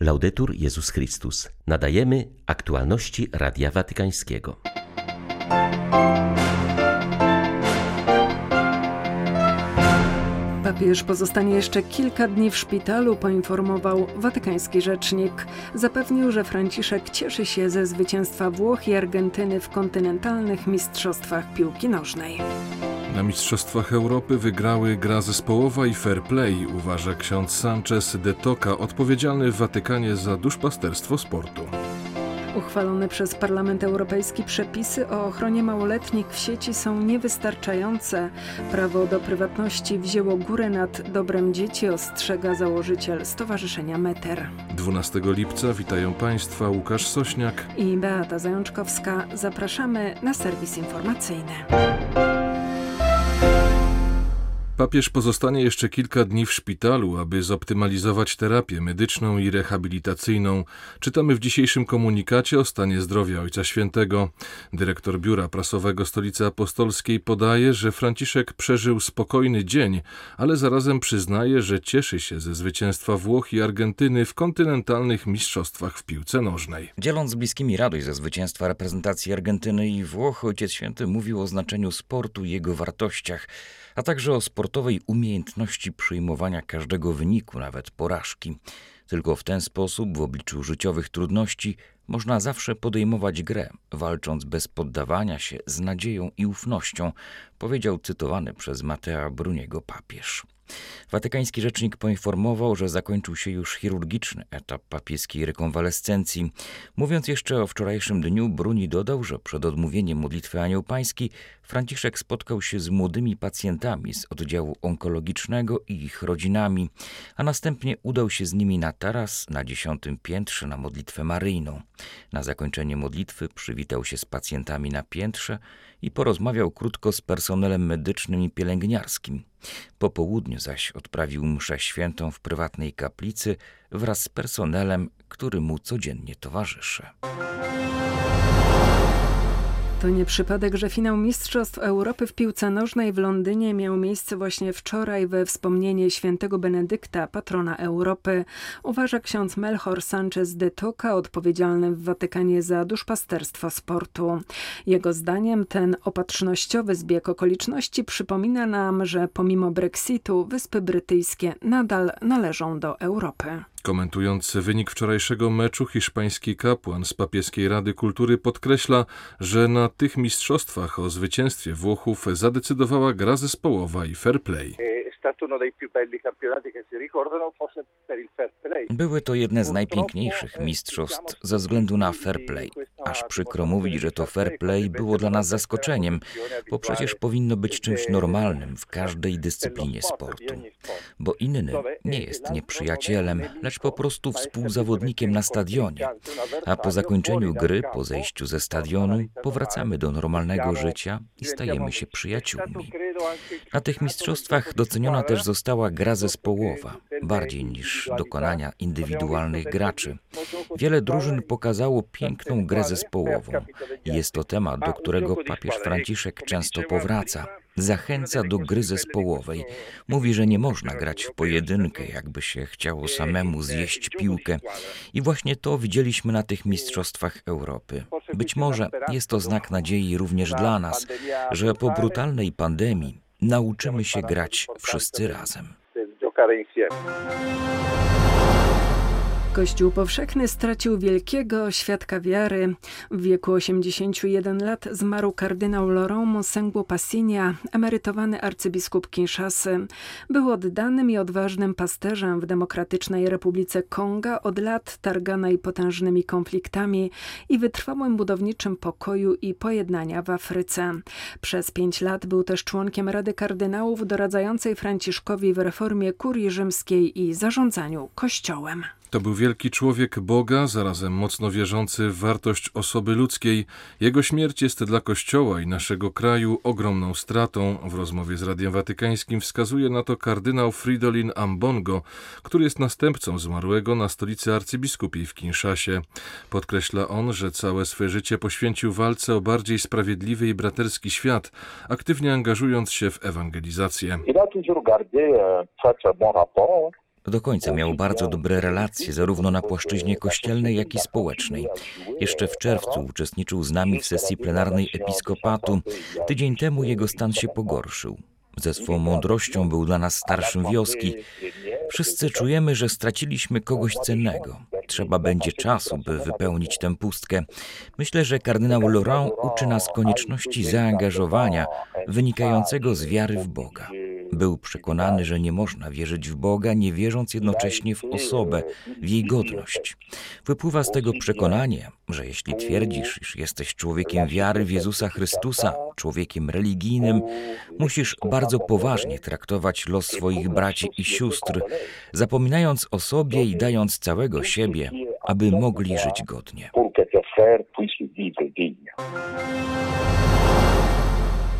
Laudetur Jezus Chrystus. Nadajemy aktualności Radia Watykańskiego. Papież pozostanie jeszcze kilka dni w szpitalu, poinformował watykański rzecznik. Zapewnił, że Franciszek cieszy się ze zwycięstwa Włoch i Argentyny w kontynentalnych mistrzostwach piłki nożnej. Na Mistrzostwach Europy wygrały gra zespołowa i fair play, uważa ksiądz Sanchez de Toca, odpowiedzialny w Watykanie za duszpasterstwo sportu. Uchwalone przez Parlament Europejski przepisy o ochronie małoletnich w sieci są niewystarczające. Prawo do prywatności wzięło górę nad dobrem dzieci, ostrzega założyciel Stowarzyszenia Meter. 12 lipca witają Państwa Łukasz Sośniak i Beata Zajączkowska. Zapraszamy na serwis informacyjny. Papież pozostanie jeszcze kilka dni w szpitalu, aby zoptymalizować terapię medyczną i rehabilitacyjną. Czytamy w dzisiejszym komunikacie o stanie zdrowia Ojca Świętego. Dyrektor Biura Prasowego Stolicy Apostolskiej podaje, że Franciszek przeżył spokojny dzień, ale zarazem przyznaje, że cieszy się ze zwycięstwa Włoch i Argentyny w kontynentalnych mistrzostwach w piłce nożnej. Dzieląc z bliskimi radość ze zwycięstwa reprezentacji Argentyny i Włoch, Ojciec Święty mówił o znaczeniu sportu i jego wartościach a także o sportowej umiejętności przyjmowania każdego wyniku, nawet porażki. Tylko w ten sposób, w obliczu życiowych trudności, można zawsze podejmować grę, walcząc bez poddawania się, z nadzieją i ufnością, powiedział cytowany przez Matea Bruniego papież. Watykański rzecznik poinformował, że zakończył się już chirurgiczny etap papieskiej rekonwalescencji. Mówiąc jeszcze o wczorajszym dniu, Bruni dodał, że przed odmówieniem modlitwy Anioł Pański Franciszek spotkał się z młodymi pacjentami z oddziału onkologicznego i ich rodzinami, a następnie udał się z nimi na taras na dziesiątym piętrze na modlitwę maryjną. Na zakończenie modlitwy przywitał się z pacjentami na piętrze i porozmawiał krótko z personelem medycznym i pielęgniarskim. Po południu zaś odprawił mszę świętą w prywatnej kaplicy wraz z personelem, który mu codziennie towarzyszy. To nie przypadek, że finał Mistrzostw Europy w piłce nożnej w Londynie miał miejsce właśnie wczoraj we wspomnienie świętego Benedykta, patrona Europy, uważa ksiądz Melchor Sanchez de Toca, odpowiedzialny w Watykanie za duszpasterstwo sportu. Jego zdaniem ten opatrznościowy zbieg okoliczności przypomina nam, że pomimo Brexitu Wyspy Brytyjskie nadal należą do Europy. Komentując wynik wczorajszego meczu, hiszpański kapłan z Papieskiej Rady Kultury podkreśla, że na tych mistrzostwach o zwycięstwie Włochów zadecydowała gra zespołowa i fair play. Były to jedne z najpiękniejszych mistrzostw ze względu na fair play. Aż przykro mówić, że to fair play było dla nas zaskoczeniem, bo przecież powinno być czymś normalnym w każdej dyscyplinie sportu. Bo inny nie jest nieprzyjacielem, lecz po prostu współzawodnikiem na stadionie. A po zakończeniu gry, po zejściu ze stadionu, powracamy do normalnego życia i stajemy się przyjaciółmi. Na tych mistrzostwach doceniona też została gra zespołowa, bardziej niż dokonania indywidualnych graczy. Wiele drużyn pokazało piękną grę zespołową. Jest to temat, do którego papież Franciszek często powraca. Zachęca do gry zespołowej. Mówi, że nie można grać w pojedynkę, jakby się chciało samemu zjeść piłkę. I właśnie to widzieliśmy na tych Mistrzostwach Europy. Być może jest to znak nadziei również dla nas, że po brutalnej pandemii nauczymy się grać wszyscy razem. Kościół powszechny stracił wielkiego świadka wiary. W wieku 81 lat zmarł kardynał Laurent Monsengwo Passinia, emerytowany arcybiskup Kinshasy. Był oddanym i odważnym pasterzem w Demokratycznej Republice Konga od lat targanej potężnymi konfliktami i wytrwałym budowniczym pokoju i pojednania w Afryce. Przez pięć lat był też członkiem Rady Kardynałów doradzającej Franciszkowi w reformie kurii rzymskiej i zarządzaniu Kościołem. To był wielki człowiek Boga, zarazem mocno wierzący w wartość osoby ludzkiej. Jego śmierć jest dla Kościoła i naszego kraju ogromną stratą. W rozmowie z Radiem Watykańskim wskazuje na to kardynał Fridolin Ambongo, który jest następcą zmarłego na stolicy arcybiskupiej w Kinszasie. Podkreśla on, że całe swe życie poświęcił walce o bardziej sprawiedliwy i braterski świat, aktywnie angażując się w ewangelizację. Do końca miał bardzo dobre relacje, zarówno na płaszczyźnie kościelnej, jak i społecznej. Jeszcze w czerwcu uczestniczył z nami w sesji plenarnej episkopatu. Tydzień temu jego stan się pogorszył. Ze swą mądrością był dla nas starszym wioski. Wszyscy czujemy, że straciliśmy kogoś cennego. Trzeba będzie czasu, by wypełnić tę pustkę. Myślę, że kardynał Laurent uczy nas konieczności zaangażowania wynikającego z wiary w Boga. Był przekonany, że nie można wierzyć w Boga, nie wierząc jednocześnie w osobę, w jej godność. Wypływa z tego przekonanie, że jeśli twierdzisz, iż jesteś człowiekiem wiary w Jezusa Chrystusa, człowiekiem religijnym, musisz bardzo poważnie traktować los swoich braci i sióstr, zapominając o sobie i dając całego siebie, aby mogli żyć godnie.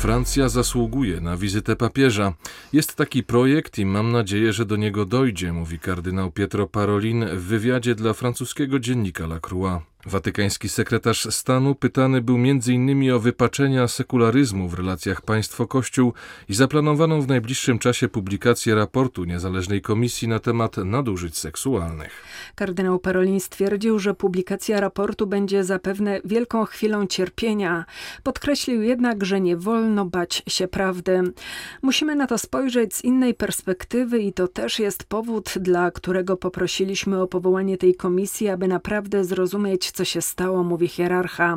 Francja zasługuje na wizytę papieża. Jest taki projekt i mam nadzieję, że do niego dojdzie, mówi kardynał Pietro Parolin w wywiadzie dla francuskiego dziennika La Croix. Watykański sekretarz stanu pytany był m.in. o wypaczenia sekularyzmu w relacjach państwo-kościół i zaplanowaną w najbliższym czasie publikację raportu niezależnej komisji na temat nadużyć seksualnych. Kardynał Parolin stwierdził, że publikacja raportu będzie zapewne wielką chwilą cierpienia. Podkreślił jednak, że nie wolno bać się prawdy. Musimy na to spojrzeć z innej perspektywy i to też jest powód, dla którego poprosiliśmy o powołanie tej komisji, aby naprawdę zrozumieć co się stało, mówi hierarcha.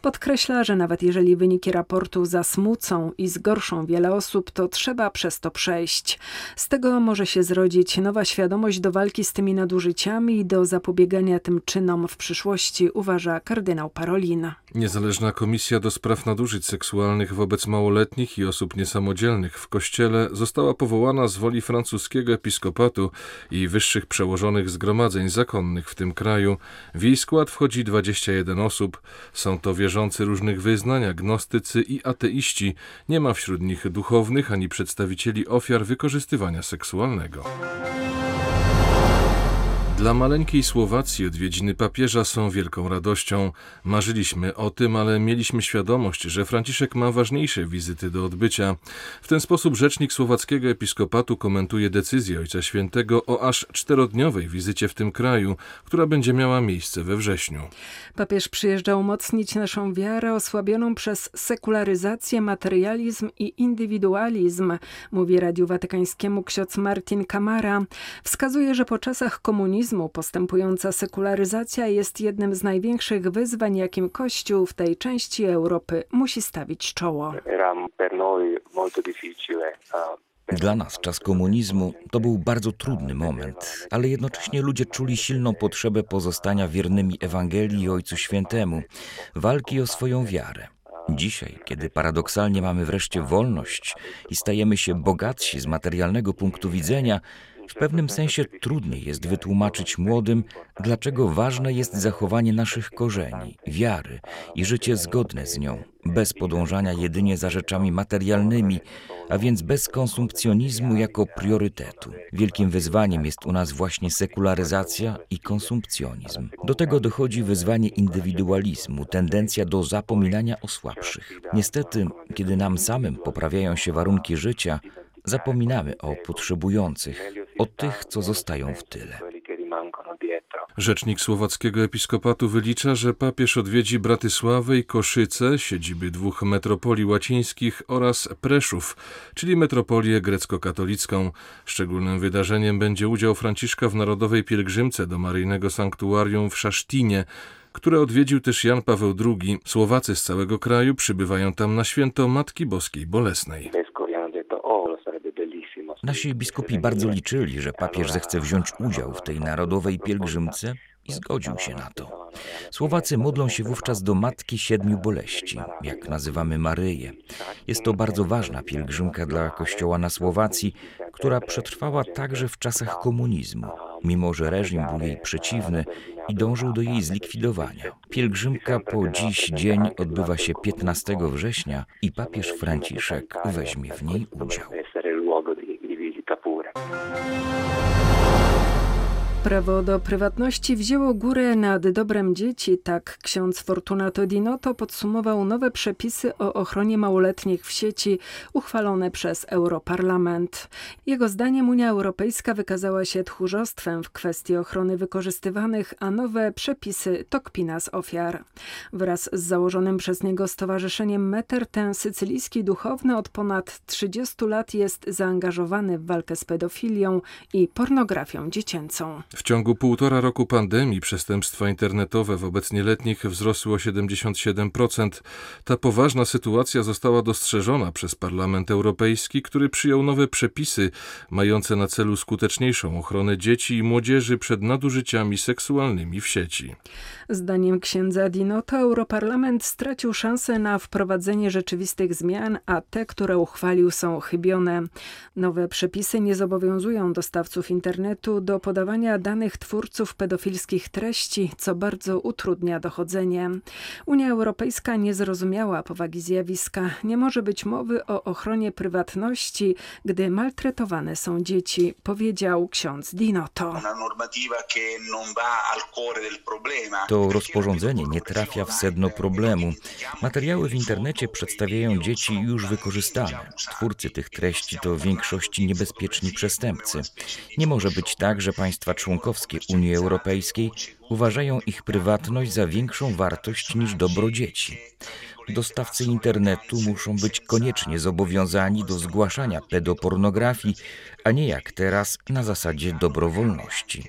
Podkreśla, że nawet jeżeli wyniki raportu zasmucą i zgorszą wiele osób, to trzeba przez to przejść. Z tego może się zrodzić nowa świadomość do walki z tymi nadużyciami i do zapobiegania tym czynom w przyszłości, uważa kardynał Parolin. Niezależna Komisja do Spraw Nadużyć Seksualnych wobec Małoletnich i Osób Niesamodzielnych w Kościele została powołana z woli francuskiego episkopatu i wyższych przełożonych zgromadzeń zakonnych w tym kraju. W jej skład wchodzi wchodzi 21 osób. Są to wierzący różnych wyznań, agnostycy i ateiści. Nie ma wśród nich duchownych ani przedstawicieli ofiar wykorzystywania seksualnego. Dla maleńkiej Słowacji odwiedziny papieża są wielką radością. Marzyliśmy o tym, ale mieliśmy świadomość, że Franciszek ma ważniejsze wizyty do odbycia. W ten sposób rzecznik słowackiego episkopatu komentuje decyzję Ojca Świętego o aż czterodniowej wizycie w tym kraju, która będzie miała miejsce we wrześniu. Papież przyjeżdża umocnić naszą wiarę osłabioną przez sekularyzację, materializm i indywidualizm, mówi Radiu Watykańskiemu ksiądz Martin Kamara. Wskazuje, że po czasach komunizmu postępująca sekularyzacja jest jednym z największych wyzwań, jakim Kościół w tej części Europy musi stawić czoło. Dla nas czas komunizmu to był bardzo trudny moment, ale jednocześnie ludzie czuli silną potrzebę pozostania wiernymi Ewangelii i Ojcu Świętemu, walki o swoją wiarę. Dzisiaj, kiedy paradoksalnie mamy wreszcie wolność i stajemy się bogatsi z materialnego punktu widzenia, w pewnym sensie trudniej jest wytłumaczyć młodym, dlaczego ważne jest zachowanie naszych korzeni, wiary i życie zgodne z nią, bez podążania jedynie za rzeczami materialnymi, a więc bez konsumpcjonizmu jako priorytetu. Wielkim wyzwaniem jest u nas właśnie sekularyzacja i konsumpcjonizm. Do tego dochodzi wyzwanie indywidualizmu, tendencja do zapominania o słabszych. Niestety, kiedy nam samym poprawiają się warunki życia, zapominamy o potrzebujących, o tych, co zostają w tyle. Rzecznik słowackiego episkopatu wylicza, że papież odwiedzi Bratysławę i Koszyce, siedziby dwóch metropolii łacińskich oraz Preszów, czyli metropolię grecko-katolicką. Szczególnym wydarzeniem będzie udział Franciszka w narodowej pielgrzymce do maryjnego sanktuarium w Szasztinie, które odwiedził też Jan Paweł II. Słowacy z całego kraju przybywają tam na święto Matki Boskiej Bolesnej. Nasi biskupi bardzo liczyli, że papież zechce wziąć udział w tej narodowej pielgrzymce i zgodził się na to. Słowacy modlą się wówczas do Matki Siedmiu Boleści, jak nazywamy Maryję. Jest to bardzo ważna pielgrzymka dla Kościoła na Słowacji, która przetrwała także w czasach komunizmu, mimo że reżim był jej przeciwny i dążył do jej zlikwidowania. Pielgrzymka po dziś dzień odbywa się 15 września i papież Franciszek weźmie w niej udział. pure. Prawo do prywatności wzięło górę nad dobrem dzieci, tak ksiądz Fortunato Dinotto podsumował nowe przepisy o ochronie małoletnich w sieci uchwalone przez Europarlament. Jego zdaniem Unia Europejska wykazała się tchórzostwem w kwestii ochrony wykorzystywanych, a nowe przepisy to kpina z ofiar. Wraz z założonym przez niego stowarzyszeniem Meter ten sycylijski duchowny od ponad 30 lat jest zaangażowany w walkę z pedofilią i pornografią dziecięcą. W ciągu półtora roku pandemii przestępstwa internetowe wobec nieletnich wzrosły o 77%. Ta poważna sytuacja została dostrzeżona przez Parlament Europejski, który przyjął nowe przepisy mające na celu skuteczniejszą ochronę dzieci i młodzieży przed nadużyciami seksualnymi w sieci. Zdaniem księdza Dinota Europarlament stracił szansę na wprowadzenie rzeczywistych zmian, a te, które uchwalił są chybione. Nowe przepisy nie zobowiązują dostawców internetu do podawania danych twórców pedofilskich treści, co bardzo utrudnia dochodzenie. Unia Europejska nie zrozumiała powagi zjawiska. Nie może być mowy o ochronie prywatności, gdy maltretowane są dzieci, powiedział ksiądz Dinotto. To rozporządzenie nie trafia w sedno problemu. Materiały w internecie przedstawiają dzieci już wykorzystane. Twórcy tych treści to w większości niebezpieczni przestępcy. Nie może być tak, że państwa członkowskie Unii Europejskiej uważają ich prywatność za większą wartość niż dobro dzieci. Dostawcy internetu muszą być koniecznie zobowiązani do zgłaszania pedopornografii, a nie jak teraz na zasadzie dobrowolności.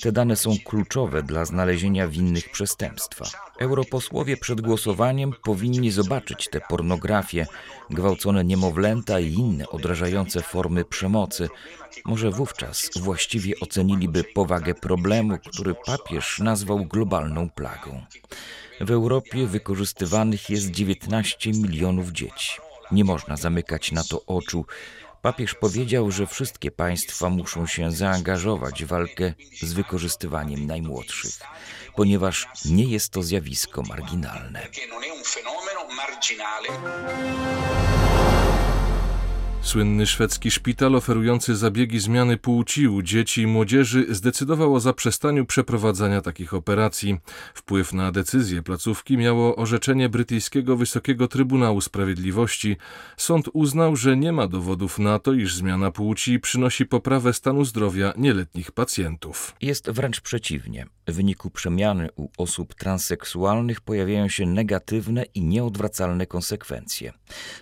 Te dane są kluczowe dla znalezienia winnych przestępstwa. Europosłowie przed głosowaniem powinni zobaczyć te pornografie, gwałcone niemowlęta i inne odrażające formy przemocy. Może wówczas właściwie oceniliby powagę problemu, który papież nazwał globalną plagą. W Europie wykorzystywanych jest 19 milionów dzieci. Nie można zamykać na to oczu. Papież powiedział, że wszystkie państwa muszą się zaangażować w walkę z wykorzystywaniem najmłodszych, ponieważ nie jest to zjawisko marginalne. Słynny szwedzki szpital oferujący zabiegi zmiany płci u dzieci i młodzieży zdecydował o zaprzestaniu przeprowadzania takich operacji. Wpływ na decyzję placówki miało orzeczenie brytyjskiego Wysokiego Trybunału Sprawiedliwości. Sąd uznał, że nie ma dowodów na to, iż zmiana płci przynosi poprawę stanu zdrowia nieletnich pacjentów. Jest wręcz przeciwnie. W wyniku przemiany u osób transseksualnych pojawiają się negatywne i nieodwracalne konsekwencje.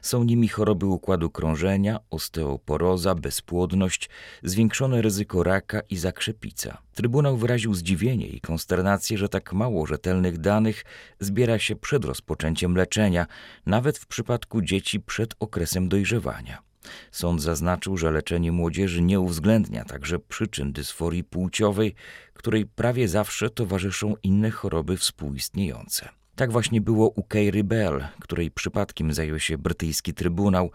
Są nimi choroby układu krążenia, osteoporoza, bezpłodność, zwiększone ryzyko raka i zakrzepica. Trybunał wyraził zdziwienie i konsternację, że tak mało rzetelnych danych zbiera się przed rozpoczęciem leczenia, nawet w przypadku dzieci przed okresem dojrzewania. Sąd zaznaczył, że leczenie młodzieży nie uwzględnia także przyczyn dysforii płciowej, której prawie zawsze towarzyszą inne choroby współistniejące. Tak właśnie było u Keiry Bell, której przypadkiem zajął się brytyjski trybunał.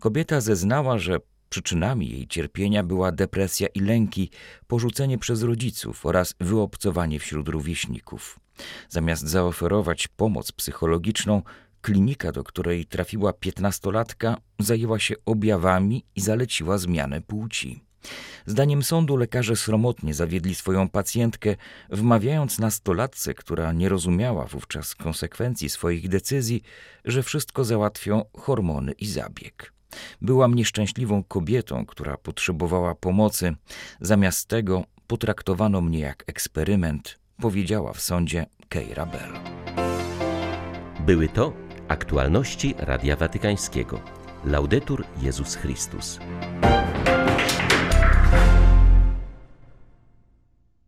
Kobieta zeznała, że przyczynami jej cierpienia była depresja i lęki, porzucenie przez rodziców oraz wyobcowanie wśród rówieśników. Zamiast zaoferować pomoc psychologiczną, Klinika, do której trafiła piętnastolatka, zajęła się objawami i zaleciła zmianę płci. Zdaniem sądu lekarze sromotnie zawiedli swoją pacjentkę, wmawiając nastolatce, która nie rozumiała wówczas konsekwencji swoich decyzji, że wszystko załatwią hormony i zabieg. Byłam nieszczęśliwą kobietą, która potrzebowała pomocy. Zamiast tego potraktowano mnie jak eksperyment, powiedziała w sądzie Keira Bell. Były to Aktualności Radia Watykańskiego. Laudetur Jezus Chrystus.